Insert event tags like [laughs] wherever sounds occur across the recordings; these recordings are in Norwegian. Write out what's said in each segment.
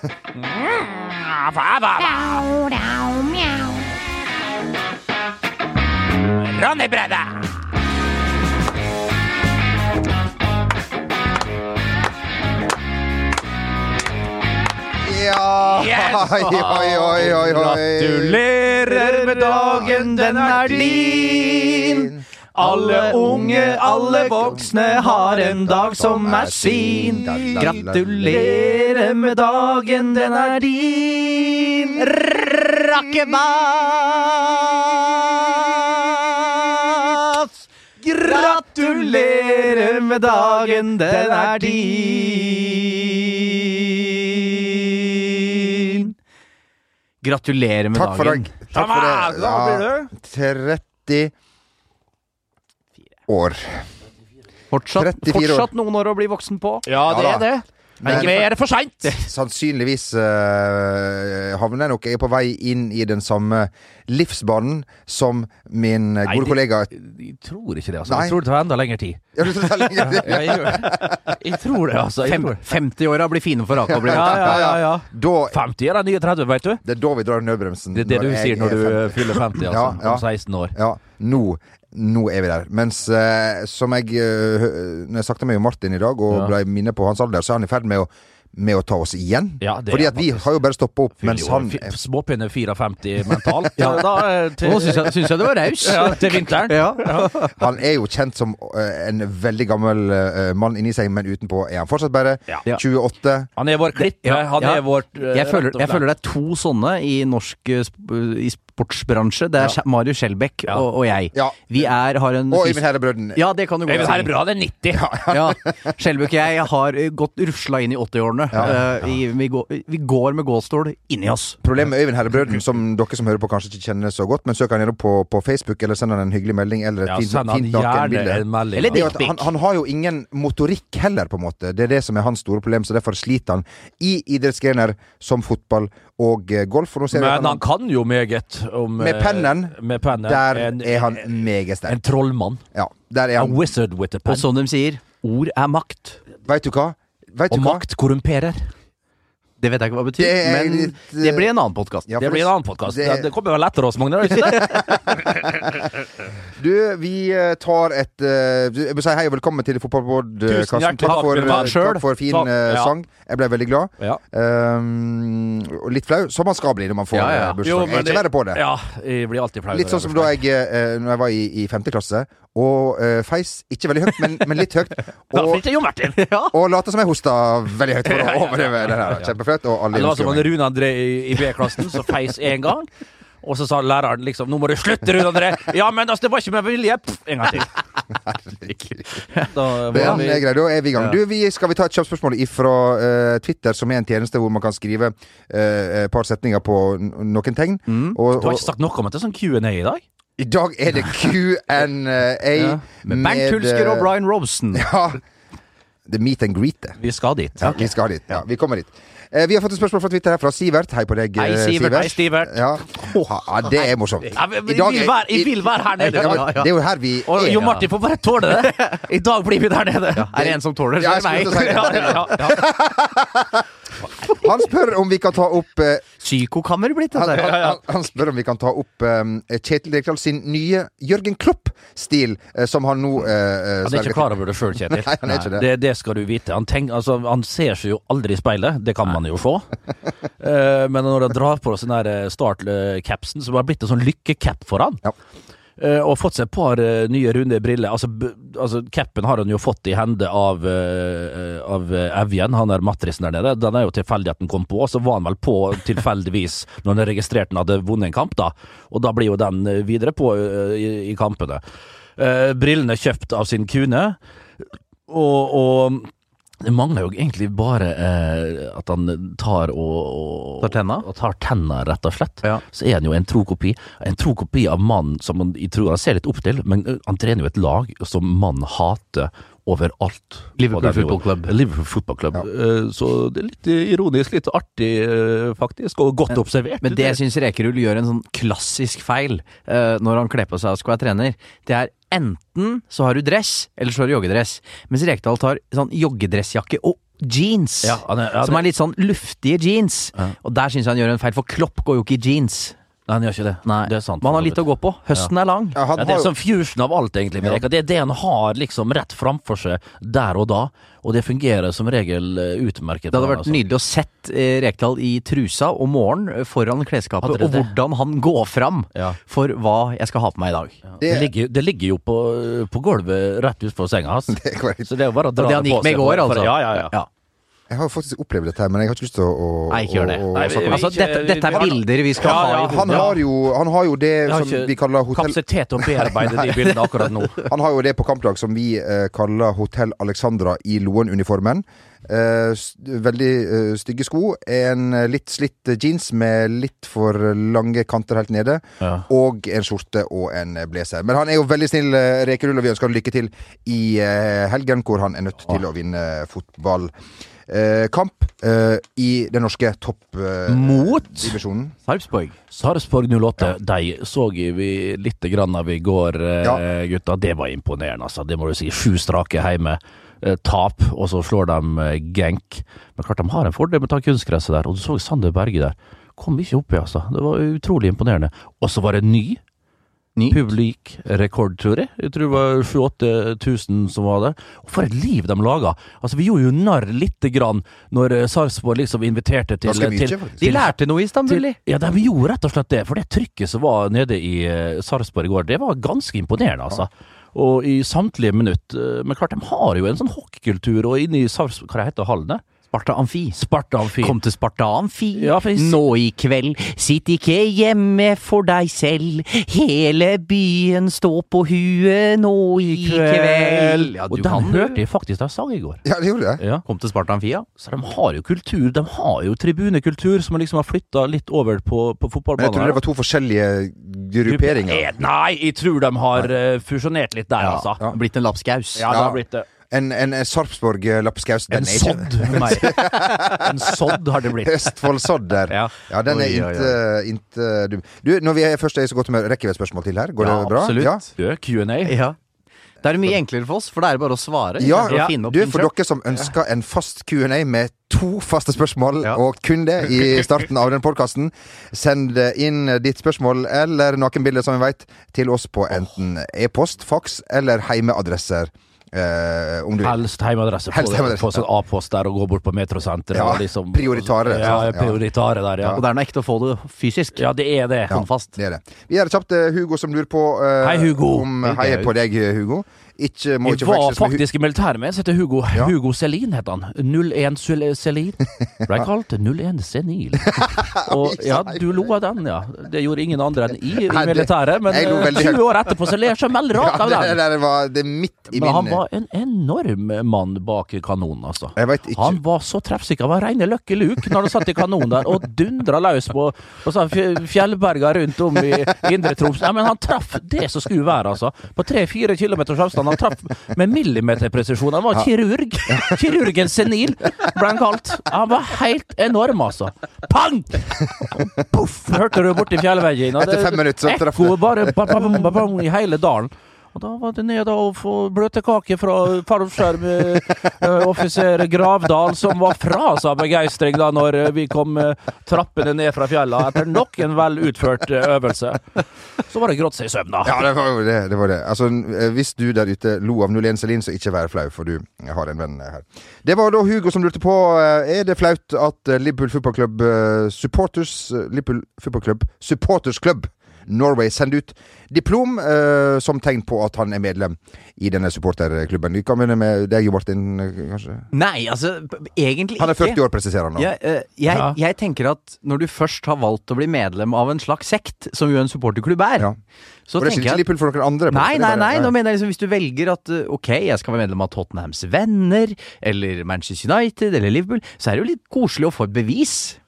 [laughs] Ronny Brede! Ja! Yes! Oi, oi, oi, oi, oi. Gratulerer med dagen, den er din. Alle unge, alle voksne har en dag som er sin. Gratulerer med dagen, den er din. Rakkebass! Gratulerer med dagen, den er din. Gratulerer med Takk for dagen. det. Takk for blir Ja, 30 år. Fortsatt, 34 år. fortsatt noen år å bli voksen på. Ja, det Ja er det. Men Men- ikke mer for seint. Sannsynligvis eh, havner jeg nok jeg er på vei inn i den samme livsbanen som min eh, Nei, gode kollega Jeg tror ikke det, altså. Nei. Jeg tror det tar enda lengre tid. [laughs] Ja, du tar [laughs] det er lenger- Jeg, gjør jeg tror det, altså. Jeg tror 50-åra blir fine for å bli [laughs] Ja, ja, ja, ja. Da, 50 er den nye 30, vet du. det er da vi drar nødbremsen. Det er det du jeg sier når er du 50. fyller 50, altså. Ja, ja. Om 16 år. Ja, nå, nå er vi der. Mens eh, som jeg eh, Når jeg snakket med Martin i dag og Ja. ble minnet på hans alder, så er han i ferd med å, med å ta oss igjen. Ja, Fordi at vi har jo bare stoppa opp mens han Småpinne 54 [laughs] mentalt. ja. da, eh, til, Nå syns jeg, syns jeg det var raus. ja, til vinteren. Ja. Han er jo kjent som uh, en veldig gammel uh, mann inni seg, men utenpå er han fortsatt bare Ja. 28. Han er vår klippe. Ja, Han ja. er vårt uh, Jeg føler, jeg føler det er to sånne i norsk eh, sp i sportsbransje. Det er Ja. Mario Skjelbæk Ja. og, og jeg. Ja. Vi er, har en Og Øyvind Herrebrøden. Ja, det kan du godt si. Øyvind Herrebrøden er 90. Ja. Skjelbæk og jeg har eh, gått rusla inn i 80-årene. Ja. Eh, vi, går, vi går med gåstol inni oss. Problemet med Øyvind Herrebrøden, som dere som hører på kanskje ikke kjenner så godt, men søk han gjennom på, på Facebook, eller send han en hyggelig melding, eller et Ja, fint, fint nakenbilde. Han, han har jo ingen motorikk heller, på en måte. Det er det som er hans store problem, så derfor sliter han i idrettsgrener som fotball og eh, golf. Og nå ser Men han kan jo meget om Med eh, pennen, Med pennen. Der En- er han meget En trollmann. Ja, der er A wizard with a pen. Og som de sier, ord er makt. Veit du hva? Vet du Og hva? makt korrumperer. Det vet jeg ikke hva det betyr, Det men litt, eh, det blir en annen podkast. Ja, Det blir en annen podkast. det- Det, kommer jo lettere oss, Magne. [laughs] Du, vi eh, tar et uh, Jeg vil si hei og velkommen til fotballpodkasten. Karsten. Takk takk for, takk for fin ja. sang. Jeg ble veldig glad. Ja. Um, og litt flau, som man skal bli når man får Ja, bursdag. Jeg er ikke verre på det. Ja, jeg blir alltid flau. Litt sånn som da jeg, når jeg var i, i femte klasse, og uh, feis ikke veldig høyt, men, men litt høyt. [laughs] Og, Martin. [laughs] og late som jeg hosta veldig høyt for å [laughs] overleve det her. Kjempeflaut. Det var som en. Rune André i, i B-klassen, som feis én gang. Og så sa læreren liksom 'Nå må du slutte, Rune André'. Ja, men altså, det var ikke med vilje. Pff, en gang til. Da var Den vi- er da er vi i gang. Ja. Du, vi, skal vi ta et kjapt spørsmål fra Twitter, som er en tjeneste hvor man kan skrive eh, et par setninger på noen tegn. Mm. Og, Du har ikke sagt noe om at det er sånn Q&A i dag? I dag er det Q&A Ja. Med Bernt Hulsker og eh, Brian Robson. [laughs] Ja. The meet and greet. det. Vi skal dit. Ja, Vi skal dit. Ja, vi kommer dit. Eh, vi har fått et spørsmål fra Twitter her fra Sivert. Hei på deg, Hei, eh, Sivert. Hei. Ja. ja, det er morsomt. Ja, men, I vi dag vil er- være, jeg vil være her nede. Ja, men Det er jo her vi Og er. Jon Martin får bare tåle det. [laughs] I dag blir vi der nede. Er det en som tåler det, Ja, så er jeg det Ja, meg. [laughs] Han spør om vi kan ta opp eh, Psykokammer blitt han, dette. han, han, han spør om vi kan ta opp eh, Kjetil Rekdal sin nye Jørgen Klopp-stil, eh, som han nå eh, Han er ikke klar over det sjøl, Kjetil. [laughs] Nei, han er ikke det. det. Det skal du vite. Han, tenk, altså, han ser seg jo aldri i speilet, det kan man jo få. [laughs] Eh, men når han drar på seg den der start-capsen, som har blitt en sånn lykkecap for han Ja. Eh, og fått seg et par eh, nye runde briller. Altså, altså Capen har han jo fått i hende av, uh, av eh, Evjen, han der matrisen der nede. Den er jo tilfeldig at den kom på, og så var han vel på [laughs] tilfeldigvis når han registrerte han hadde vunnet en kamp, da. Og da blir jo den eh, videre på eh, i, i kampene. Eh, brillene kjøpt av sin kune, og, og det mangler jo egentlig bare eh, at han tar og, og Tar tenna? Og tar tenna, rett og slett. Ja. Så er han jo en tro kopi. En tro kopi av mannen som han, jeg tror han ser litt opp til, men eh, han trener jo et lag som mannen hater overalt. Liverpool er Football Club. Liverpool Football Club. Ja. så det er litt eh, ironisk, litt artig eh, faktisk, og godt observert. Men det det. syns Rekerud gjør en sånn klassisk feil eh, når han kler på seg og skal være trener, det er enten så har du dress, eller så har du joggedress. Mens Rekdal tar sånn joggedressjakke og jeans. Ja, han er- ja, som det- er litt sånn luftige jeans. Og der syns jeg han gjør en feil, for Klopp går jo ikke i jeans. Nei, han gjør ikke det. Nei, Det er sant. Men han har litt å gå på. Høsten er lang. Ja, Ja, det er sånn fusion av alt, egentlig. Med Ja. Det er det han har liksom rett framfor seg der og da, og det fungerer som regel eh, utmerket. Det hadde vært altså. nydelig å sett eh, Rekdal i trusa om morgenen eh, foran klesskapet, og hvordan han går fram Ja. for hva jeg skal ha på meg i dag. Det, Det- ligger, det ligger jo på, på gulvet rett utenfor senga hans. [laughs] Så det er jo bare å dra Det han det på gikk med i går, altså. Ja, ja, ja. Jeg har faktisk opplevd dette men jeg har ikke lyst til å, å Nei, ikke gjør det. å- å Nei, vi- vi. Altså, dette, dette er bilder vi skal Ja, ha ja, i Han har jo, han har jo det har som vi kaller hotell... Kapasitet til å [laughs] bearbeide de bildene akkurat nå. [laughs] Han har jo det på kampdag som vi eh, kaller Hotell Alexandra i Loen-uniformen. Eh, veldig eh, stygge sko. En eh, litt slitt jeans med litt for lange kanter helt nede. Ja. Og en skjorte og en blazer. Men han er jo veldig snill, eh, Rekerull, og vi ønsker han lykke til i eh, helgen, hvor han er nødt til å vinne fotball. Eh, kamp eh, i den norske Mot? toppdivisjonen. Sarpsborg. Sarpsborg 08, de så vi litt grann av i går, eh, Ja. gutta. Det var imponerende, altså. Det må du si. Sju strake hjemme. Eh, tap, og så slår de eh, Genk. Men klart de har en fordel med å ta kunstgresset der. Og du så Sander Berge der. Kom ikke oppi, altså. Det var utrolig imponerende. Og så var det ny Ny. publikrekord, tror jeg. Jeg tror det var 28 000 som var der. Og for et liv de laga! Altså, vi gjorde jo narr lite grann når eh, Sarpsborg liksom inviterte til, mye, til. De lærte noe i Istanbul, ja, de gjorde rett og slett det. For det trykket som var nede i uh, Sarpsborg i går, det var ganske imponerende, altså. Og i samtlige minutt. eh, men klart, de har jo en sånn hockeykultur, og inne i Sarpsborg Hva heter hallen der? Sparta Amfi. Sparta Amfi. Kom til Sparta Amfi. Ja, Nå i kveld, sitt ikke hjemme for deg selv. Hele byen står på huet nå i kveld. Ja, og du den kan hørte det. jeg faktisk de sang i går. Ja, det gjorde jeg. Ja. Kom til Sparta Amfi, ja. Så de har jo kultur. De har jo tribunekultur som liksom har flytta litt over på, på Men jeg tror det var to forskjellige grupperinger. Eh, Nei, jeg tror de har eh, fusjonert litt der, altså. Ja. Blitt en lapskaus. Ja, det har blitt det. En, en, Sarpsborg-lapskaus. En sodd. En sodd har det blitt. Østfold-sodd der. Ja. Ja, den er inte, inte dum. Du, når vi er først er så godt humør, rekker vi et spørsmål til her? Går Ja, det bra? absolutt. Ja. absolutt. Q&A. Ja. Det er mye enklere for oss, for det er bare å svare. Ja, ja. å du, for dere som ønsker en fast Q&A med to faste spørsmål, Ja. og kun det i starten av den podkasten, send inn ditt spørsmål eller nakenbilde, som vi veit, til oss på enten e-post, fax eller heimeadresser. Eh, om du. Helst heimadresse. Helst Få- På, på sånn A-post der og gå bort på metrosenteret. Ja, og liksom, prioritare, Ja. Ja. prioritare der, ja. Og det er noe ekte å få det fysisk. Ja, det er det. Håndfast. Det er det. Vi har kjapt. eh, Hugo som lurer på eh, Hei, Hugo. om Hei, på deg, Hugo. Ikke, må ikke var faktisk i militæret med heter Hugo. Ja. Hugo Selin het han. 01 Selin. Ble [laughs] kalt 01 Senil. [laughs] Og ja, du lo av den, ja. Det gjorde ingen andre enn i, i militæret. Men jeg lo eh, veldig 20 år etterpå så ler seg [laughs] veldig rart ja, det, det, var, det midt i Men han var en enorm mann bak kanonen, altså. Han var så treffsikker. Han var reine Lucky Luke når han satt i kanonen der og dundra løs på, på sånn fjellberga rundt om i Indre Troms. Ja, men han traff det som skulle være, altså. På tre-fire kilometers avstand. Han traff med millimeterpresisjon. Han var kirurg. Kirurgen senil, ble han kalt. Han var helt enorm, altså. Pang! Poff! Hørte du borti fjellveggen. Etter fem minutter så traff Ekko bare bam, bam, bam, ba, i hele dalen. Og da var det ned og få bløtkake fra fallskjermoffiser Gravdal, som var fra seg av begeistring da når eh, vi kom eh, trappene ned fra fjella etter nok en vel utført eh, øvelse. Så var det grått seg i søvn, da. Ja, det var det. det, var det. Altså, eh, hvis du der ute lo av 01 Selin, så ikke vær flau, for du har en venn eh, her. Det var da Hugo som lurte på eh, Er det flaut at eh, Liverpool Football Club supporters Liverpool Football Club Supporters Club Norway sender ut diplom uh, som tegn på at han er medlem i denne supporterklubben. Vi kan begynne med deg, Jo Martin, eh, kanskje? Nei, altså, egentlig ikke. Han er ikke. 40 år, presiserer han nå. Ja, uh, jeg, Ja. jeg tenker at når du først har valgt å bli medlem av en slags sekt, som jo en supporterklubb er, Ja. så Og det er ikke Liverpool for noen andre? Nei, Nei, nei, nei. Nå mener jeg liksom Hvis du velger at ok, jeg skal være medlem av Tottenhams Venner, eller Manchester United, eller Liverpool, så er det jo litt koselig å få et bevis.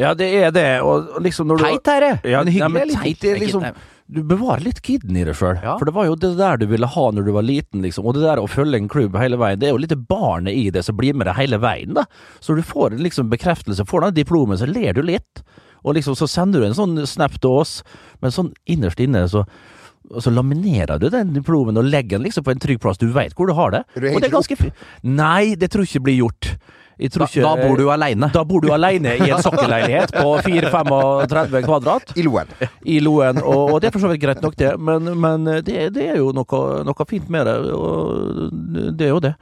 Ja, det er det. Og liksom når du Teit er det, Ja, men hyggelig Nei, men teit er liksom. Du bevarer litt kidden i deg sjøl. Ja. For det var jo det der du ville ha når du var liten, liksom. Og det der å følge en klubb hele veien, det er jo litt barnet i det som blir med deg hele veien, da. Så du får liksom bekreftelse, får den diplomen, så ler du litt. Og liksom så sender du en sånn snap til oss, men sånn innerst inne så og så laminerer du den diplomen og legger den liksom på en trygg plass. Du veit hvor du har det. Du Og det er ganske fint. Nei, det tror jeg ikke blir gjort. Da, da bor du aleine. Da bor du alene i en [laughs] sokkelleilighet på 4-35 kvadrat I Loen. i Loen, og, og det er for så vidt greit nok, det. Men, men det, det er jo noe, noe fint med det, og det er jo det.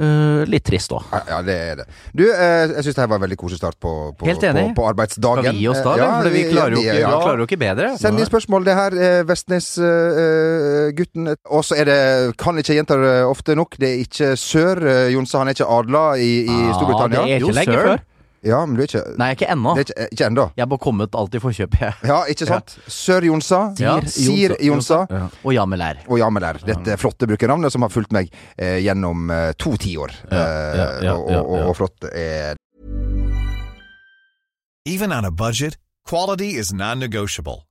Eh, litt trist, da. Ja, ja, det er det. Du, eh, jeg syns det her var en veldig koselig start på, på, Helt enig. på, på arbeidsdagen. Skal vi gi oss da, eller? Ja, For vi klarer jo ja, ikke, ja. vi klarer jo ikke bedre. Send inn spørsmål, det her. Eh, Vestnes-gutten. og så er det, kan ikke gjenta det ofte nok, det er ikke sør. Eh, Jonse han er ikke adla i, i Ja, Ah, det er ikke Jo, lenge sir. før. Ja, men du er ikke Nei, ikke ennå. Det er ikke, ikke ennå. Jeg har bare kommet alt i forkjøpet, jeg. Ja, ikke sant? Sør Jonsa. Ja. Sir Jonsa. Ja. Og Jamelær. Og Jamelær. Dette flotte brukernavnet som har fulgt meg eh, gjennom eh, to tiår. Ja, Eh, ja, ja, og, ja, og, ja. og flott er Even on a budget, quality is non-negotiable.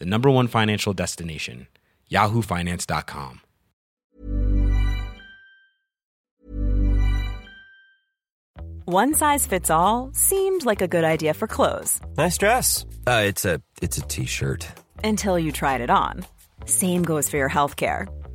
the number one financial destination, yahoofinance.com. One size fits all seemed like a good idea for clothes Nice dress. Uh, it's a it's a t-shirt. until you tried it on. Same goes for your healthcare.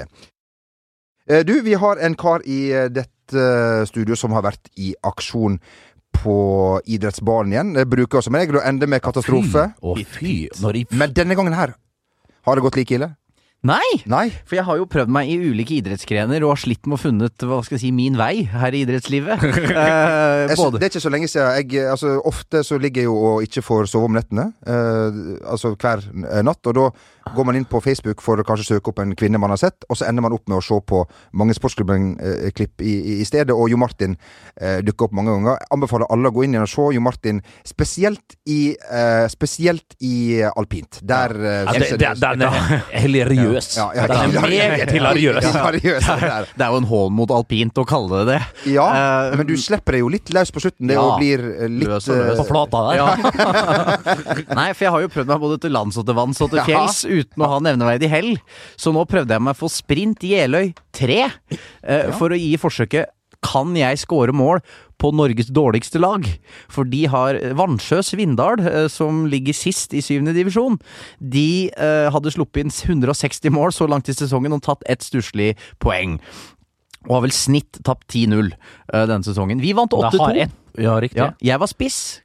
Eh, Du, vi har en kar i eh, dette studio som har vært i aksjon på idrettsbanen igjen. Det bruker som regel å ende med katastrofe. Å, fy. Når jeg Men denne gangen her har det gått like ille. Nei! Nei? For jeg har jo prøvd meg i ulike idrettsgrener og har slitt med å funnet hva skal jeg si, min vei her i idrettslivet. [laughs] Eh, både det er ikke så lenge siden. Jeg, altså, ofte så ligger jeg jo og ikke får sove om nettene. eh, altså hver natt. Og da går man inn på Facebook for å kanskje søke opp en kvinne man har sett, og så ender man opp med å se på mange Sportsklubben-klipp i, i, stedet. Og Jo Martin eh, dukker opp mange ganger. Jeg anbefaler alle å gå inn igjen og se Jo Martin, spesielt i, eh, spesielt i alpint. Der eh, ja, synes det, jeg det, Den er [laughs] hilariøs. Ja, ja, Den er meget hilariøs, det. Det er jo en hån mot alpint å kalle det det. Ja, uh, men du slipper det jo litt løs på slutten. Det Ja. blir eh, litt Løs og løs. eh, På flata der. Ja. [laughs] Nei, for jeg har jo prøvd meg både til lands og til vanns og til fjells uten å ha nevneverdig hell. Så nå prøvde jeg meg for sprint Jeløy 3 eh, for å gi forsøket kan jeg score mål på Norges dårligste lag? For de har Vannsjø Svindal, eh, som ligger sist i syvende divisjon. De eh, hadde sluppet inn 160 mål så langt i sesongen og tatt ett stusslig poeng. Og har vel snitt tapt 10-0 eh, denne sesongen. Vi vant 8-2. Ja, riktig. Ja, jeg var spiss.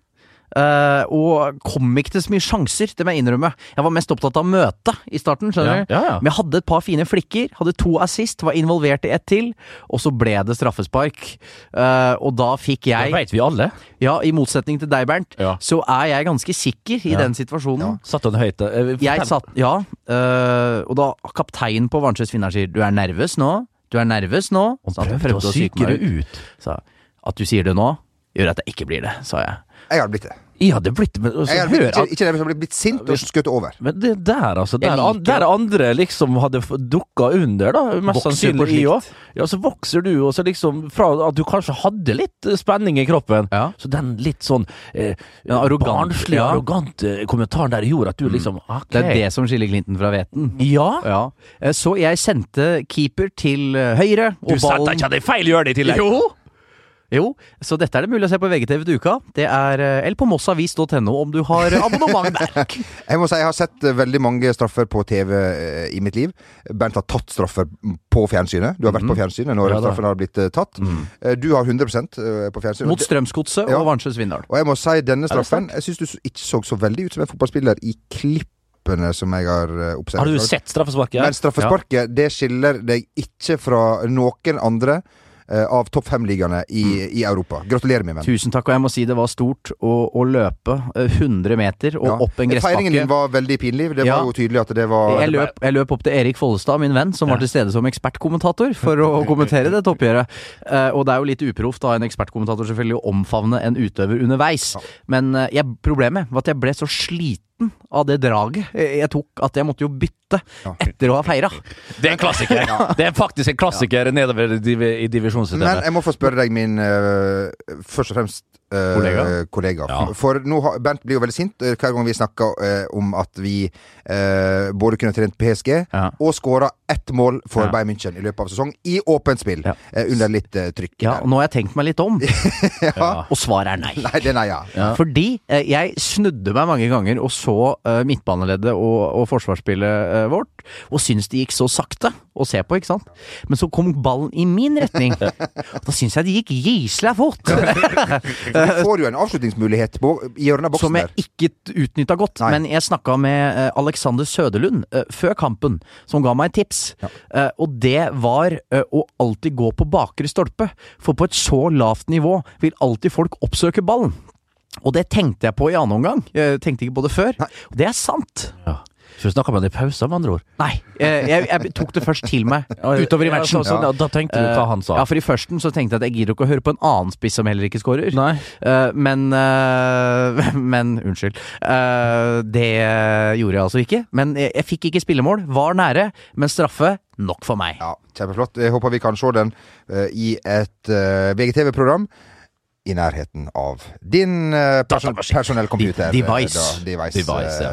Eh, og kom ikke til så mye sjanser, det må jeg innrømme. Jeg var mest opptatt av møtet i starten, skjønner du. ja, ja. Men jeg hadde et par fine flikker, hadde to assist, var involvert i ett til, og så ble det straffespark. Uh, og da fikk Det jeg veit vi alle. Ja, i motsetning til deg, Bernt, så er jeg ganske sikker i den situasjonen. Satt den høyt? eh, Jeg satt Ja, Uh, og da kapteinen på Varnsjøs Finnar sier 'du er nervøs nå', du er nervøs nå. Og prøvde, prøvde å psyke meg ut. ut. Sa at du sier det nå, gjør at jeg ikke blir det, sa jeg. Jeg hadde blitt det. Jeg hadde blitt men, altså, Jeg hadde hør, blitt, ikke, at- ikke det, men jeg hadde blitt sint og skutt over. Men det der, altså. Der, an, der andre liksom hadde dukka under, da. Mest Vokser sannsynlig jeg òg. Ja, så vokser du, og så liksom Fra at du kanskje hadde litt eh, spenning i kroppen, Ja. så den litt sånn eh, Ja, arrogant, barnslig, ja. arrogante kommentaren der gjorde at du liksom okay. Det er det som skiller Clinton fra Veten. Ja. Ja. Eh, Så jeg sendte keeper til høyre, høyre, Du og setter ballen ikke det i feil hjørne i tillegg! Jo! Jo, så dette er det mulig å se på VGTV til uka. Det er, eh, eller på mossavis.no om du har abonnement der. [laughs] Jeg må si jeg har sett eh, veldig mange straffer på TV eh, i mitt liv. Bernt har tatt straffer på fjernsynet. Du har vært på fjernsynet når Ja straffen har blitt eh, tatt. Mm. Du har 100 eh, på fjernsynet. Mot Strømsgodset Ja. og Vansjø Svindal. Og jeg må si denne straffen Jeg syns du ikke så så veldig ut som en fotballspiller i klippene som jeg har eh, observert. Har du sett straffesparket? Men straffesparket, det skiller deg ikke fra noen andre eh, av topp fem-ligaene i, i Europa. Gratulerer, min venn. Tusen takk, og jeg må si det var stort å, å løpe eh, 100 meter og Ja. opp en Feiringen din var veldig pinlig. Det Ja. var jo tydelig at det var Jeg løp, jeg løp opp til Erik Follestad, min venn, som var til stede som ekspertkommentator for å [laughs] kommentere det toppgjøret. Uh, og det er jo litt uproft av en ekspertkommentator selvfølgelig å omfavne en utøver underveis. Men eh, jeg, problemet var at jeg ble så sliten av det draget jeg tok, at jeg måtte jo bytte etter å ha feira. Det er en klassiker. Det er faktisk en klassiker nedover i div divisjonssystemet. Men jeg må få spørre deg, min uh, først og fremst Kollega? kollega. Ja. For nå har, Bernt blir jo veldig sint eh, hver gang vi snakker eh, om at vi eh, både kunne trent PSG Ja. og skåra ett mål for Ja. Bayern München i løpet av sesong, i åpent spill, Ja. eh, under litt eh, trykk. Ja, der. og nå har jeg tenkt meg litt om, [laughs] Ja. og svaret er nei. [laughs] Nei, det er nei. Fordi eh, jeg snudde meg mange ganger og så eh, midtbaneleddet og, og forsvarsspillet eh, vårt, og syntes det gikk så sakte å se på, ikke sant? Men så kom ballen i min retning. og da syns jeg det gikk gisla fort. Du får jo en avslutningsmulighet på, i hjørnet av boksen Som jeg der. ikke utnytta godt. Nei. Men jeg snakka med eh, Alexander Søderlund eh, før kampen, som ga meg et tips. Ja. og det var eh, å alltid gå på bakre stolpe. For på et så lavt nivå vil alltid folk oppsøke ballen. Og det tenkte jeg på i annen omgang. Jeg tenkte ikke på det før. Og det er sant. Ja. Så du snakka med han i pausa, med andre ord? Nei, jeg, jeg tok det først til meg [laughs] utover i Ja, så- så da- da tenkte du hva han sa. Eh, Ja, for i førsten så tenkte jeg at jeg gidder ikke å høre på en annen spiss som heller ikke skårer. Nei. Eh, men eh, [laughs] Men, unnskyld. Eh, det gjorde jeg altså ikke. Men jeg, jeg fikk ikke spillemål. Var nære, men straffe nok for meg. Ja, Kjempeflott. Jeg håper vi kan se den i et VGTV-program. I nærheten av din uh, person personellcomputer. Device. eh, Da, device, Device, ja.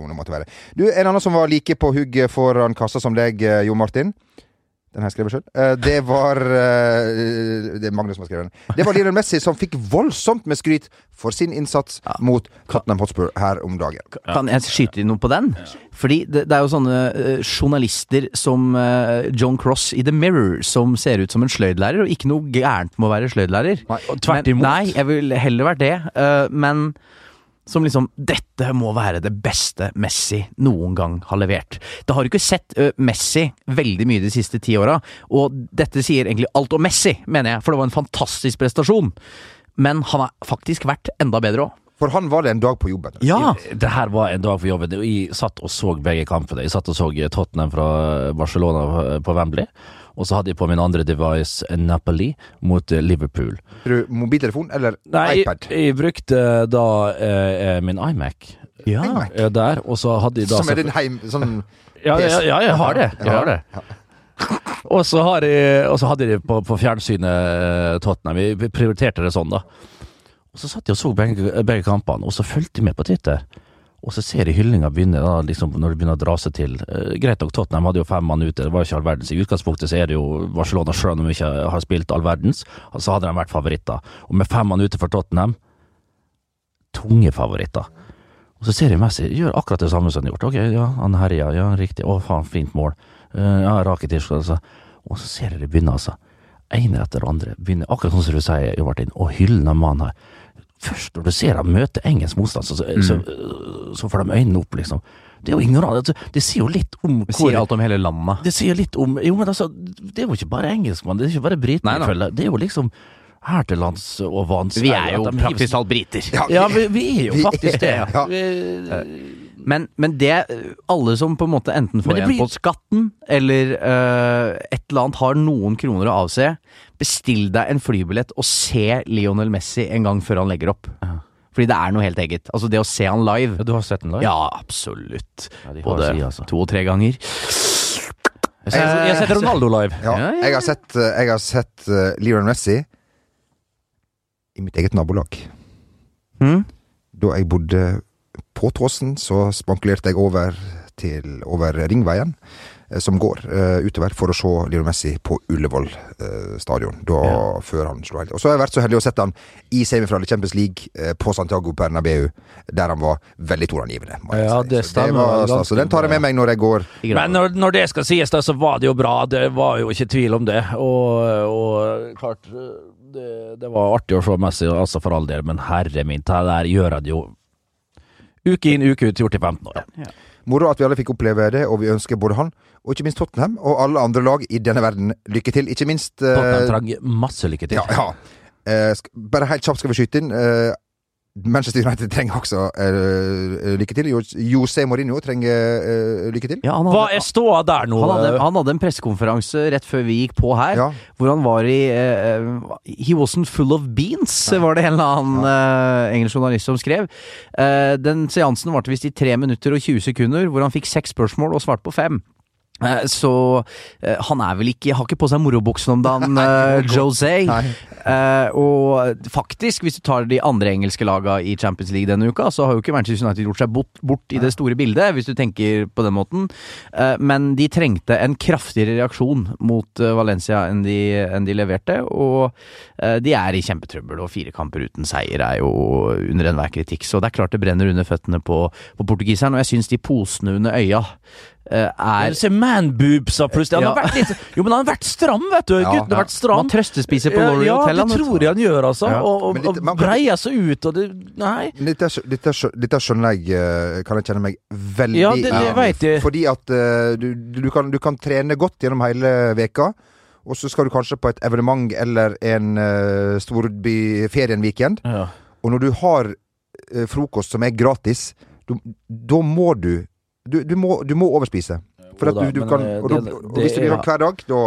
uh. Du, En annen som var like på hugget foran kassa som deg, eh, Jo Martin. Den har jeg skrevet sjøl. det var eh, Det er Magnus som har skrevet den. Det var Lionel Messi som fikk voldsomt med skryt for sin innsats mot Tottenham Hotspur her om dagen. Kan jeg skyte inn noe på den? Fordi det, det er jo sånne eh, journalister som eh, John Cross i The Mirror, som ser ut som en sløydlærer, og ikke noe gærent med å være sløydlærer. Nei, og tvert Men- Nei, jeg ville heller vært det. eh, men som liksom Dette må være det beste Messi noen gang har levert. Det har du ikke sett Messi veldig mye de siste ti åra, og dette sier egentlig alt om Messi, mener jeg, for det var en fantastisk prestasjon. Men han har faktisk vært enda bedre òg. For han var det en dag på jobben. Ja! Det her var en dag på jobben. Jeg satt og så begge kampene. Jeg satt og så Tottenham fra Barcelona på Wembley. Og så hadde jeg på min andre device Napoli mot eh, Liverpool. Du mobiltelefon eller Nei, jeg, iPad? jeg brukte da eh, min iMac Ja. iMac? eh, der, og så hadde jeg da Som er din heim... Sånn [laughs] Ja, ja, ja, jeg har det. Jeg har det. Og så, har jeg, og så hadde jeg det på, på fjernsynet eh, Tottenham. Vi prioriterte det sånn, da. Og så satt jeg og så begge, begge kampene, og så fulgte jeg med på Twitter. Og så ser jeg hyllinga begynne, da, liksom, når det begynner å dra seg til. Eh, greit nok, Tottenham hadde jo fem mann ute, det var jo ikke all verdens. I utgangspunktet så er det jo Barcelona, selv om de ikke har spilt all verdens, så hadde de vært favoritter. Og med fem mann ute for Tottenham, tunge favoritter. Og så ser jeg Messi gjør akkurat det samme som han har gjort. Ok, ja, han herja, ja, riktig. Å, faen, fint mål. Uh, ja, Rakitic, altså. Og så ser jeg det begynne, altså. Ene etter andre. Begynner, akkurat sånn som du sier, Martin, å hylle den mannen her. Først når du ser dem møte engelsk motstand, så, så, så, så får de øynene opp, liksom. Det er jo ignorant. Altså, Det sier jo litt om Det sier alt om hele landet. det sier litt om Jo, men altså, det er jo ikke bare engelskmann, det er ikke bare briten. Det er jo liksom her til lands og vanskelig Vi er jo praktisk talt briter. Ja, vi, vi er jo [laughs] faktisk det. [laughs] ja. Vi- Men, men det Alle som på en måte enten får igjen blir- på skatten, eller uh, et eller annet har noen kroner å avse, bestill deg en flybillett og se Lionel Messi en gang før han legger opp. Fordi det er noe helt eget. Altså det å se han live Ja, du har sett han live? Ja, absolutt. Ja, Både si, altså. to og tre ganger. Jeg har jeg har sett Ronaldo live. Ja, Ja, ja, jeg har sett, eh, jeg har sett uh, Lionel Messi i mitt eget nabolag. Mm? Da jeg bodde på Tåsen, så spankulerte jeg over til over Ringveien, eh, som går eh, utover, for å se Lionel Messi på Ullevål eh, stadion. Da før han slo helt Og så har jeg vært så heldig å sette han i semifinale Champions League eh, på Santiago Bernabeu, der han var veldig toneangivende. Ja, det Så stemmer var- Så den tar jeg med meg når jeg går. Men når, når det skal sies, da, så var det jo bra. Det var jo ikke tvil om det. Og, og klart det, det var artig å se Messi, altså for all del, men herre min, det der gjør han jo uke inn, uke ut, gjort i 15 år. Ja. Moro at vi alle fikk oppleve det, og vi ønsker både han og ikke minst Tottenham og alle andre lag i denne verden lykke til. Ikke minst uh, Tottenham trenger masse lykke til. Ja, ja. Uh, bare helt kjapt skal vi skyte inn. Eh, Manchester United trenger også uh, lykke til. Jose José Mourinho trenger uh, lykke til. Ja, han Hva hadde, er ståa der nå? han hadde, han hadde en pressekonferanse rett før vi gikk på her, Ja. hvor han var i uh, He wasn't full of beans, var det en eller annen eh, engelsk journalist som skrev. Eh, den seansen varte visst i 3 minutter og 20 sekunder, hvor han fikk seks spørsmål og svarte på fem. Eh, Så eh, han er vel ikke Har ikke på seg morobuksen om dagen, [laughs] uh, José. Eh, og faktisk, hvis du tar de andre engelske laga i Champions League denne uka, så har jo ikke Manchester United gjort seg bort, bort i det store bildet, hvis du tenker på den måten. Eh, men de trengte en kraftigere reaksjon mot eh, Valencia enn de, enn de leverte. Og eh, de er i kjempetrøbbel, og fire kamper uten seier er jo under enhver kritikk. Så det er klart det brenner under føttene på, på portugiseren, og jeg syns de posene under øya eh, er Se manboobsa plutselig. Han har vært litt Jo, men han har vært stram, vet du. Ja, Gutten har ja. vært stram. Man trøstespiser på Laurie ja, Hotel. det vet du. tror jeg han gjør, altså. Ja. Og, og, litt- og breier seg ut, og det Nei. Dette, dette, dette skjønner jeg eh, Kan jeg kjenne meg veldig Ja, det- det vet jeg. Fordi at eh, du, du, kan, du kan trene godt gjennom hele veka og så skal du kanskje på et evenement eller en uh, storbyferie en weekend. Ja. Og når du har uh, frokost som er gratis, da må du du, du, må, du må overspise. For at du, du kan, eh, og, og hvis det blir hver dag, da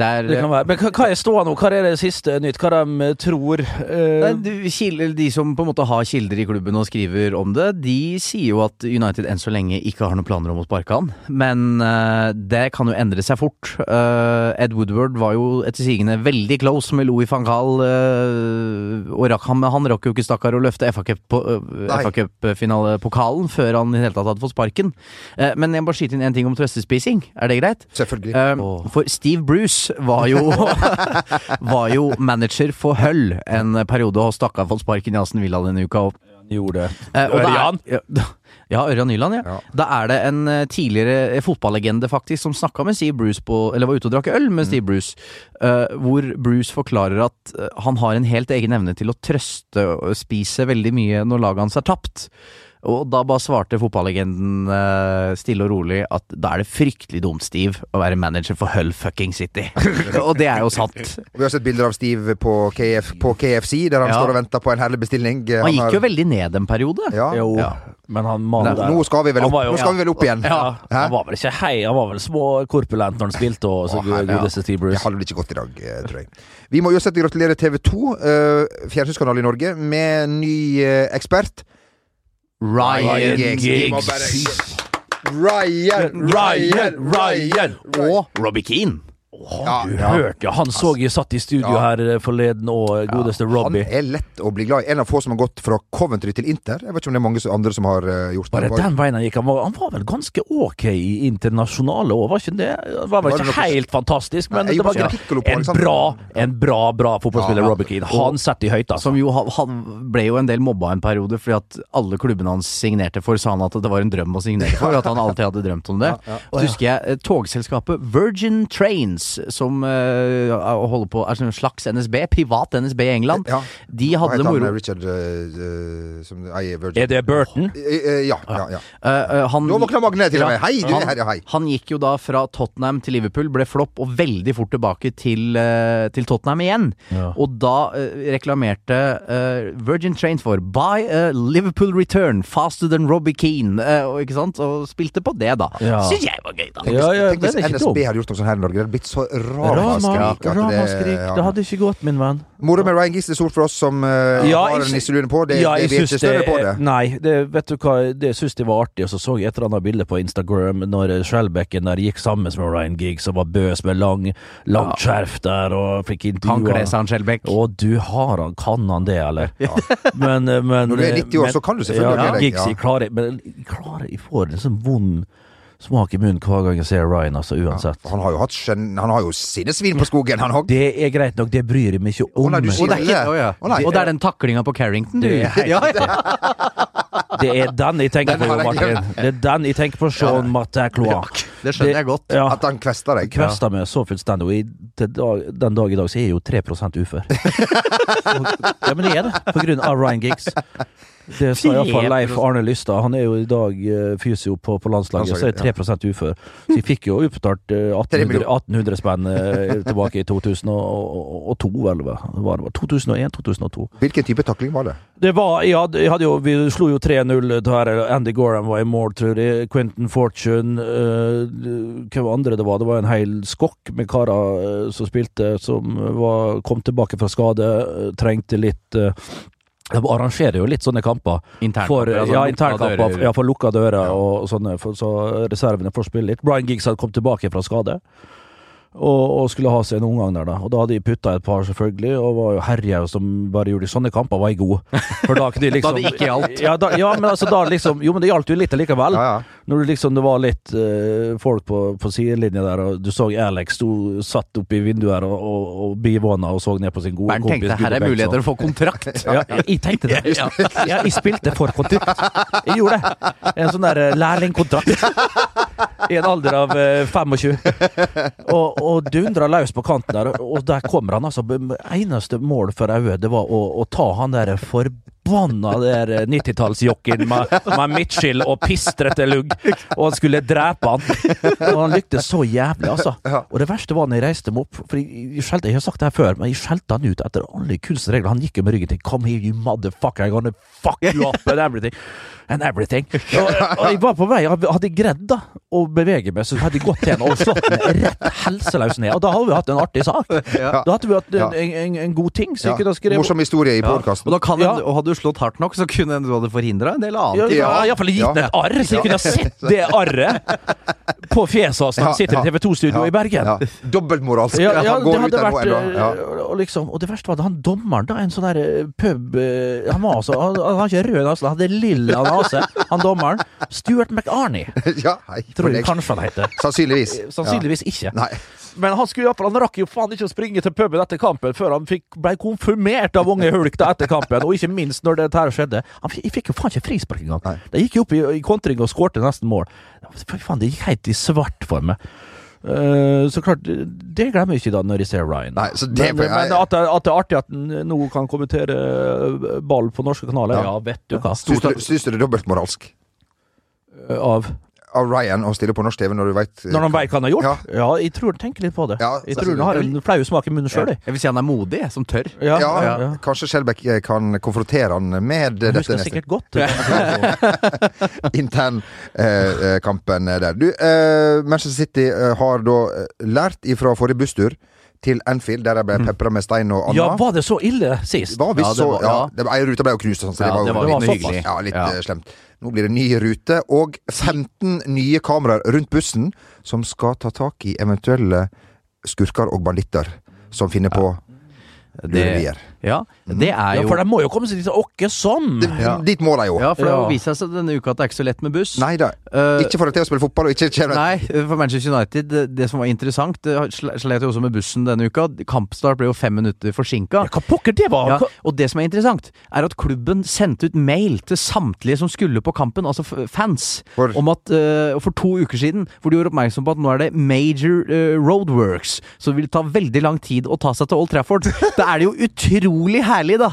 Det er, Det kan være. Men hva, hva er ståa nå? Hva er det siste nytt? Hva de tror? Uh... Nei, du, kilder, de som på en måte har kilder i klubben og skriver om det, de sier jo at United enn så lenge ikke har noen planer om å sparke han. Men uh, det kan jo endre seg fort. Uh, Ed Woodward var jo etter sigende veldig close med Louis van Gaal. og rakk, han, han rakk jo ikke stakkar å løfte FA Cup- på- eh, FA før han i det hele tatt hadde fått sparken. Men jeg må bare skyte inn en ting om trøstespising. Er det greit? Selvfølgelig. For Steve Bruce var jo, [laughs] var jo manager for Hull en periode og stakk av fått sparken i Aston Villa denne uka. Og, gjorde eh, er- Ja, Ørjan Nyland, ja. Ja. Da er det en eh, tidligere eh, fotballegende faktisk som snakka med Steve Bruce på Eller var ute og drakk øl med Steve Bruce, uh, hvor Bruce forklarer at eh, han har en helt egen evne til å trøste og spise veldig mye når laget hans er tapt. Og da bare svarte fotballegenden uh, stille og rolig at da er det fryktelig dumt, Steve, å være manager for Hull fucking City. [laughs] og det er jo sant. Vi har sett bilder av Steve på, KF, på KFC, der han Ja. står og venter på en herlig bestilling. Han, Han gikk har- jo veldig ned en periode. ja. Jo, Ja. men han mannen der nå skal vi vel opp, jo- vi vel opp igjen. Ja, Hæ? han var vel ikke hei, han var vel småkorpulent når han spilte, og så Å, herre, godeste Steve Det Bruce. hadde vel ikke gått i dag, eh, tror jeg. Vi må uansett gratulere TV2, uh, fjernsynskanal i Norge, med ny uh, ekspert. Ryan Giggs. Giggs. bare- Ryan, Ryan, Ryan! Og Robbie Keane. Ja, Du hørte Ja. han så jeg satt i studio Ja. her eh, forleden, og godeste Han Robbie. er lett å bli glad i. En av få som har gått fra Coventry til Inter. Jeg vet ikke om det er mange andre som har gjort gjort Bare det. den veien han gikk. Han var, han var vel ganske ok i internasjonale år, var ikke det? Han var vel Var ikke noe- helt fantastisk, men Nei, det var på en bra, en bra, bra fotballspiller, Ja, ja. Robbie Keane. Han setter i høyt, altså. Som jo han ble jo en del mobba en periode fordi at alle klubbene hans signerte for, sa han at det var en drøm å signere for. At han alltid hadde drømt om det. Så husker jeg eh, togselskapet Virgin Trains, som eh, holder på er en slags NSB, privat NSB i England. Ja. De hadde det moro. Richard uh, som Er det Burton? Ja, ja, ja. Uh, han, Nå våkna Magne til og med. Hei, du han, her, ja, hei. Han gikk jo da fra Tottenham til Liverpool, ble flopp og veldig fort tilbake til, til Tottenham igjen. Ja. Og da reklamerte Virgin Trains for 'Buy a Liverpool return faster than Robbie Keane', ikke sant? og spilte på det, da. Ja. Syns jeg var gøy, da. Ja, ja, Tenk hvis NSB dum. hadde gjort noe sånt her i Norge. Det hadde blitt så så ramaskrik. Ramaskrik. ja. Det hadde ikke gått, min venn. Moro med Ryan Giggs er stort for oss som uh, Ja, har jeg nisseluen på. Det, ja, det, vi er ikke større på det. Nei, det, vet du hva, det syns jeg var artig. Og så så jeg et eller annet bilde på Instagram når Skjelbekken der gikk sammen med Ryan Giggs og var bøs med lang, langt skjerf der og fikk Han intervjua seg, han Skjelbæk. Å, du har han, kan han det, eller? [laughs] Men, eh, men Når du er 90 år, men- så kan du selvfølgelig ja, det, deg, Giggs, jeg klarer, men jeg klarer Jeg får en sånn vond smak i munnen hver gang jeg ser Ryan, altså, uansett. Han har jo hatt skjønn... Han har jo sinnesvin på skogen, han òg. Det er greit nok, det bryr jeg meg ikke Å om. nei, du sier Og det er, ikke, Å, ja. Å, nei. og det er den taklinga på Carrington, du. Det er ja, ja. Det er den jeg tenker Den på, Martin. Det er den jeg tenker på, Sean Matacloa. Det skjønner jeg godt. Ja, At han kvester deg. Kvester meg så fullstendig, og dag, den dag i dag så er jeg jo 3 ufør. [laughs] ja, men det er det, på grunn av Ryan Giggs. Det sa iallfall Leif Arne Lystad. Han er jo i dag eh, fysio på, på landslaget, så er jeg 3 ufør. Så vi fikk jo utbetalt eh, 1800, 1800 spenn eh, tilbake i 2002, vel. hva var det? 2001-2002. Hvilken type takling var det? Det var, ja, jo, Vi slo jo 3-0 der Andy Gorham var i mål, tror jeg. Quentin Fortune uh, Hvem andre det var? Det var en hel skokk med karer uh, som spilte, som var, kom tilbake fra skade. uh, trengte litt eh, De arrangerer jo litt sånne kamper. Internkamper, altså ja, internkamper. dører. Ja, for lukka dører og sånne, for, så reservene får spille litt. Brian Giggs hadde kommet tilbake fra skade. Og, og skulle ha seg en omgang der, da. Og da hadde de putta et par, selvfølgelig, og var jo Herje som bare gjorde. Sånne kamper var jeg god. For da kunne de [laughs] liksom Da det ikke gjaldt. Ja, da, ja, men altså da liksom Jo, men det gjaldt jo litt allikevel. Ja, ja. Når det liksom det var litt uh, folk på, på sidelinja der, og du så Alex sto satt oppe i vinduet her og, og, og bivåna og så ned på sin gode Bernt kompis. tenkte her er muligheter å få kontrakt. [laughs] Ja, jeg, jeg tenkte det. Ja, jeg spilte for kontrakt. Jeg gjorde det. En sånn der eh, lærlingkontrakt. I en alder av uh, 25. Og, og dundra løs på kanten der, og der kommer han altså. Eneste mål for øyet, det var å, å ta han der forbanna der eh, 90-tallsjokken med, med midtskill og pistrete lugg, og han skulle drepe han. Og han lyktes så jævlig, altså. Og det verste var når jeg reiste meg opp, for jeg, jeg, skjelte, jeg har sagt det her før, men jeg skjelte han ut etter alle kunstregler. Han gikk jo med ryggen til 'Come here, you motherfucker, I'm gonna fuck you up and everything'. And everything. Og, og jeg var på vei, hadde jeg greid da å bevege meg, så hadde jeg gått til henne og slått meg rett helseløs ned. Og da hadde vi hatt en artig sak. Da hadde vi hatt en, en, en, en god ting. Så Ja. jeg kunne skrevet Morsom historie i Og da kan Ja. en- og hadde du slått hardt nok, så kunne du hadde forhindra en del Ja, annet. ja, iallfall gitt Ja. et arr, så jeg kunne ha sett det arret på fjeset hans når han sitter i TV 2-studio i Bergen. Ja. Dobbeltmoralsk. Ja, ja, han går ut hadde der nå ennå. Ja. eh, og, liksom, og det verste var at han dommeren, da, en sånn der eh, pub eh, Han var altså Han, han har ikke rød nase, han hadde lilla nase, han dommeren. Stuart McArney, [laughs] ja, hei. tror jeg kanskje han heter. Sannsynligvis. Sannsynligvis ikke. Nei. Men han skulle i hvert fall, han rakk jo faen ikke å springe til puben etter kampen før han fikk, ble konfirmert av unge Hulk da etter kampen, og ikke minst når dette her skjedde. Han fikk, jo faen ikke frispark engang. Nei. De gikk jo opp i, i kontring og skårte nesten mål. Fy faen, det gikk helt i svart for meg. Uh, så klart, det glemmer jeg ikke da når jeg ser Ryan. Nei, så det- men men at, det, at det er artig at han nå kan kommentere eh, ball på norske kanaler, ja, Ja. vet du hva. Syns du, det er dobbeltmoralsk Av av Ryan å stille på norsk TV når du veit Når han veit hva han har gjort? Ja. Ja. jeg tror han tenker litt på det. Ja, jeg tror han har en flau smak i munnen sjøl, jeg. Jeg vil si han er modig, som tør. Ja, ja, ja, ja. kanskje Skjelbæk eh, kan konfrontere han med Jeg dette husker sikkert godt. [laughs] internkampen der. Du, eh, Manchester City eh, har da eh, lært ifra forrige busstur til Anfield, der de ble pepra med stein og anna. Ja, var det så ille sist? Det var visst Ja, det så var- ja, ja. det Ei rute ble jo knust, sånn, så Ja, det var, det jo var litt såpass-. Ja, litt Ja. eh, slemt. Nå blir det ny rute, og 15 nye kameraer rundt bussen som skal ta tak i eventuelle skurker og banditter som finner på lurerier. Ja, det er jo Ja, for de må jo komme seg dit åkke sånn! Det- Ja. Dit må de jo. Ja, for det har jo vist seg denne uka at det er ikke så lett med buss. Nei da. Uh, Ikke for deg til å spille fotball, og ikke kjenner Nei, for Manchester United, det, det som var interessant slet jo også med bussen denne uka. Kampstart ble jo fem minutter forsinka. Ja, Hva pokker det var? Ja, og det som er interessant, er at klubben sendte ut mail til samtlige som skulle på kampen, altså fans, For- om at uh, for to uker siden, hvor de gjorde oppmerksom på at nå er det major uh, roadworks, så det vil ta veldig lang tid å ta seg til Old Trafford. [laughs] Da er det jo utrolig herlig, da,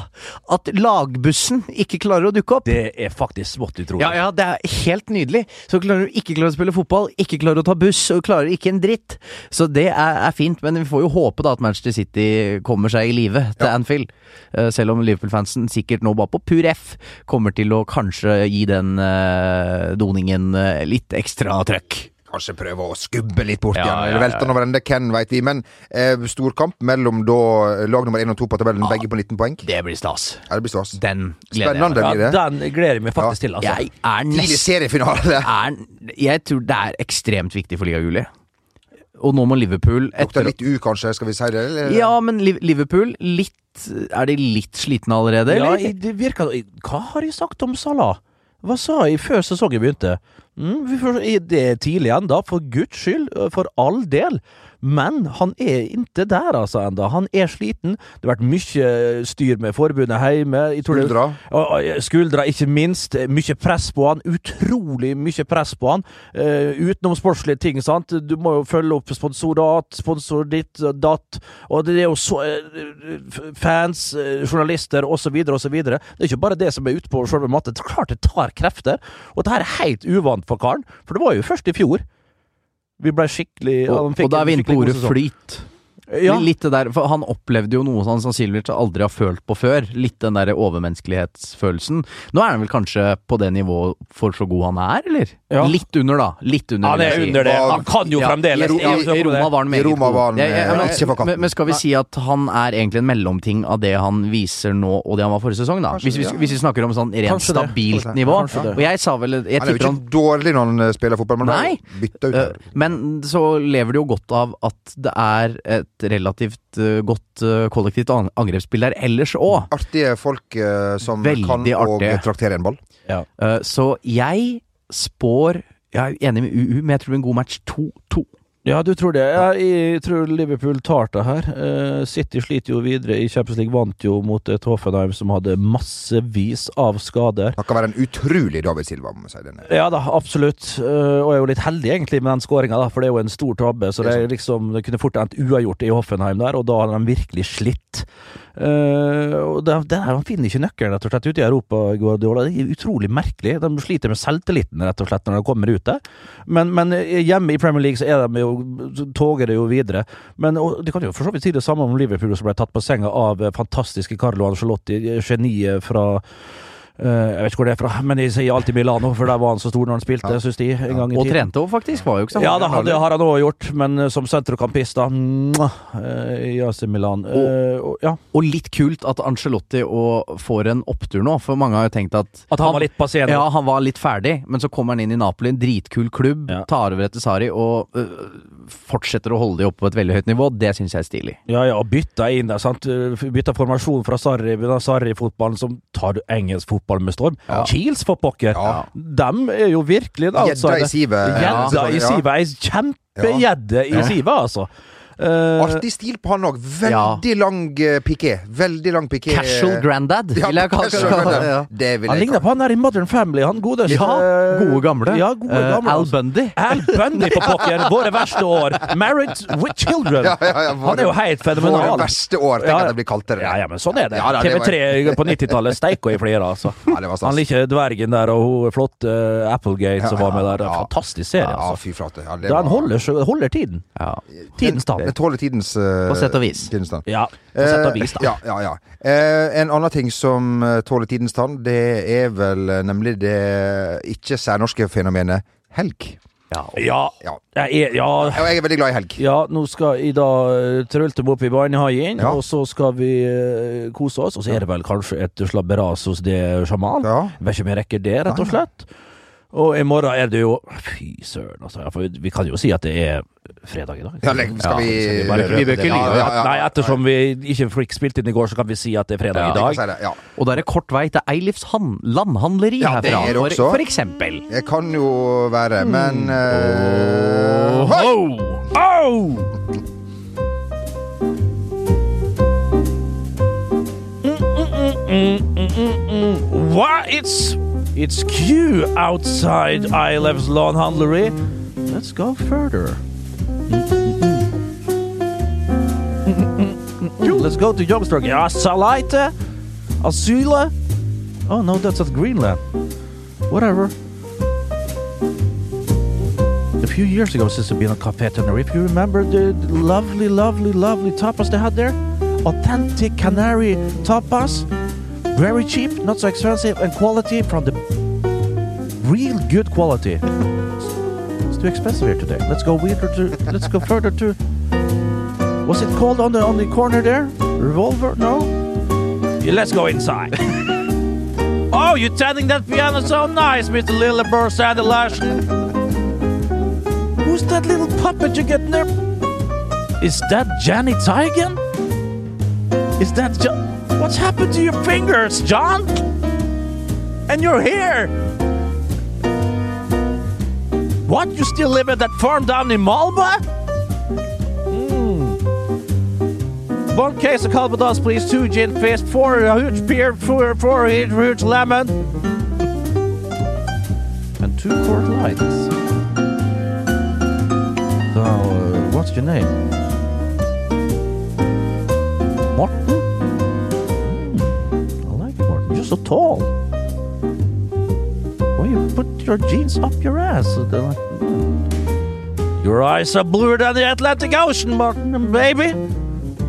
at lagbussen ikke klarer å dukke opp. Det er faktisk smått utrolig. Ja, ja, det er helt nydelig. Så klarer du ikke klarer å spille fotball, ikke klarer å ta buss, og klarer ikke en dritt. Så det er, er fint, men vi får jo håpe da at Manchester City kommer seg i live til Anfield. Eh, selv om Liverpool-fansen sikkert nå bare på pur F kommer til å kanskje gi den eh, doningen eh, litt ekstra trøkk. Kanskje prøve å skubbe litt bort Ja, igjen. ja, Eller velte over ende. Ken veit vi. Men eh, storkamp mellom da lag nummer én og to på tabellen, begge på 19 poeng. Det blir stas. Ja, det blir stas. Den gleder jeg meg. Spennende Ja, den gleder jeg meg faktisk til, altså. Jeg er Tidlig seriefinale. [laughs] er, Jeg tror det er ekstremt viktig for Liga Juli. Og nå må Liverpool Lukter litt u, kanskje, skal vi si det? Eller? Ja, men Liverpool litt Er de litt slitne allerede, Ja, eller? Ja, det virker Hva har de sagt om Salah? Hva sa jeg før sesongen begynte? Mm, vi får, det er tidlig ennå, for guds skyld, for all del. Men han er ikke der, altså, enda. Han er sliten. Det har vært mye styr med forbundet hjemme. Det- Skuldra. Skuldra, ikke minst. Mye press på han. Utrolig mye press på han. Uh, utenomsportslige ting, sant. Du må jo følge opp sponsorat, sponsor ditt, datt. Og det er jo så uh, Fans, uh, journalister osv., osv. Det er ikke bare det som er ute på selve matta. Det klart det tar krefter. Og dette er helt uvant for karen. For det var jo først i fjor. Vi ble skikkelig Og, ja, og da er vi inne på ordet flyt. Ja. Litt det der, for Han opplevde jo noe han sannsynligvis aldri har følt på før. Litt den der overmenneskelighetsfølelsen. Nå er han vel kanskje på det nivået for så god han er, eller? Ja. Litt under, da. Litt under. Han er si. under det. Han kan jo Ja, fremdeles I, i, I. Roma var han meget god. var han, Ja, ja, eh, men, men, men skal vi si at han er egentlig en mellomting av det han viser nå, og det han var forrige sesong, da? Hvis vi, hvis vi snakker om sånn rent Kanskje stabilt det. nivå. Og jeg sa vel Jeg Han er jo ikke han dårlig når han eh, spiller fotball, men han bytta ut. Eh. Men så lever det jo godt av at det er et relativt eh, godt eh, kollektivt an- angrepsspill der ellers òg. Artige folk eh, som Veldig kan og traktere en ball. Eh, Så jeg spår Jeg er enig med UU, men jeg tror en god match 2-2. Ja, du tror det. Jeg tror Liverpool tar det her. Eh, City sliter jo videre i Champions League. Vant jo mot et Hoffenheim som hadde massevis av skader. Han kan være en utrolig David Silva, må man si. Denne. Ja da, absolutt. Og og er jo litt heldig egentlig med den skåringa, for det er jo en stor tabbe. Så Det er liksom, det kunne fort endt uavgjort i Hoffenheim der, og da hadde de virkelig slitt. Eh, og her, Han finner ikke nøkkelen rett og slett ute i Europa, Guardiola. Det er utrolig merkelig. De sliter med selvtilliten rett og slett når de kommer ut der. Men, men eh, hjemme i Premier League så er de jo, toger det jo videre. Men og, Det kan jo for så vidt si det samme om Liverpool, som ble tatt på senga av eh, fantastiske Carlo Angelotti, geniet fra jeg vet ikke hvor det er fra, men jeg sier alltid Milano, for der var han så stor når han spilte, Ja. synes de. En gang i Og tiden. trente òg, faktisk. Var jo ikke sånn. Ja, da, det har han òg gjort, men eh, som sentrokampist, da eh, i AC Milan. Og, og, ja, Og litt kult at Angelotti får en opptur nå, for mange har jo tenkt at at han var litt pasient? Ja, han var litt ferdig, men så kommer han inn i Napoli, en dritkul klubb, Ja. tar over etter Sari og øh, fortsetter å holde de oppe på et veldig høyt nivå. Det syns jeg er stilig. Ja, ja, og bytta inn der, sant. Bytta formasjon fra Sarri, Sarri-fotballen som tar engelsk fotball storm. Ja. Kiels, for pokker! Ja. Dem er jo virkelig en Gjedda i outsider. sivet. Gjedda i sivet. Ei kjempegjedde i sivet, altså. Eh, Artig stil på han òg. Veldig lang uh, piké. Veldig lang piké. Casual granddad, Ja, vil jeg kalle ja. Det vil han ligner på han der i Modern Family, han godeste. Ja, eh, gode gamle. Ja, gode Eh, gamle Al altså. Bundy. Al Bundy, på pokker! [laughs] Våre verste år. Married with children. Ja, ja, ja, han er jo helt fenomenal. Våre verste år. Tenk Ja, at det blir kalt det. Ja, ja, men sånn er det. Ja, da, det TV3 på 90-tallet steika i flere, altså. Ja, var. Han liker dvergen der og hun flotte Applegate som Ja, var med der. Fantastisk serie, Ja, altså. fy flate. Ja, det Den var- holder, holder tiden. Ja. Tidens Den tann. tåler tidens uh, På sett og vis. Tidens tann. Ja, på sett og vis, da. Eh, ja, ja, ja. Eh, en annen ting som tåler tidens tann, det er vel nemlig det ikke særnorske fenomenet helg. Ja, Ja. jeg er, ja, Og jeg er veldig glad i helg. ja, nå skal jeg da trølte meg opp i barnehagen, Ja. og så skal vi uh, kose oss. Og så er det vel kanskje et slabberas hos det Jamal. Ja. Vet ikke om jeg rekker det, rett og Nei, slett. Og i morgen er det jo Fy søren, altså. For vi kan jo si at det er fredag i dag. Ja, skal vi bare vi ikke Ja, lyve. ja, ja. Nei, ettersom vi ikke fikk spilt inn i går, så kan vi si at det er fredag Ja, i dag. si det, ja. Og da er det kort vei til Eilifs han landhandleri Ja, herfra, er det for, også. for eksempel. Det kan jo være, men eh, hoi! Oh! Oh! Why it's it's Q outside Ilev's lawn handlery. Let's go further. [laughs] Let's go to Youngstown. Ja, Salaite, Asyle. Oh no, that's at Greenland. Whatever. A few years ago, since I've been on Cafe Tenerife, you remember the lovely, lovely, lovely tapas they had there? Authentic Canary tapas. Very cheap, not so expensive, and quality from the real good quality. It's too expensive here today. Let's go further to. Let's go further to. What's it called on the on the corner there? Revolver? No. Yeah, let's go inside. [laughs] oh, you're tending that piano so nice, Mr. Lilleborg Sandy Larsen. Who's that little puppet you get there? Is that Johnny Tigan? Is that John? What's happened to your fingers, John? And your hair? What? You still live at that farm down in Malba? Mm. One case of Calvados, please. Two gin fizz, four uh, huge beer, four, four huge, huge lemon, and two quart lights. So, uh, what's your name? Tall. Why you put your jeans up your ass? Your eyes are bluer than the Atlantic Ocean, Martin, baby.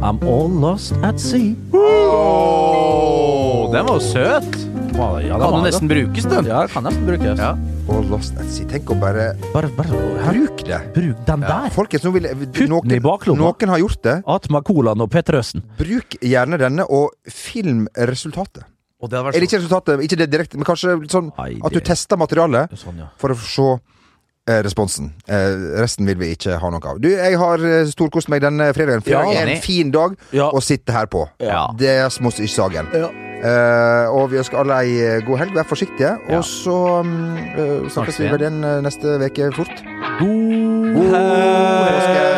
I'm all lost at sea. Oh, den var jo søt! Ja, den Kan jo nesten brukes, den. Ja, kan nesten brukes. Ja. All Lost at Sea. Tenk å bare Bare, bare Bruk det. bruk den der. Folkens, nå vil noen, noen har gjort det. Atma Colaen og Petter Østen. Bruk gjerne denne, og film resultatet. Og det hadde vært Eller ikke resultatet, ikke det direkte, men kanskje litt sånn Nei, at du det- tester materialet Sånn, ja. for å se eh, responsen. Eh, resten vil vi ikke ha noe av. Du, jeg har eh, storkost meg denne fredagen. Fredag Ja, er en fin dag Ja. å sitte her på. Ja. Det er smos. Ja. Eh, og vi ønsker alle ei eh, god helg. Vær forsiktige. Ja. Og så um, eh, snakkes vi vel igjen eh, neste uke fort. God God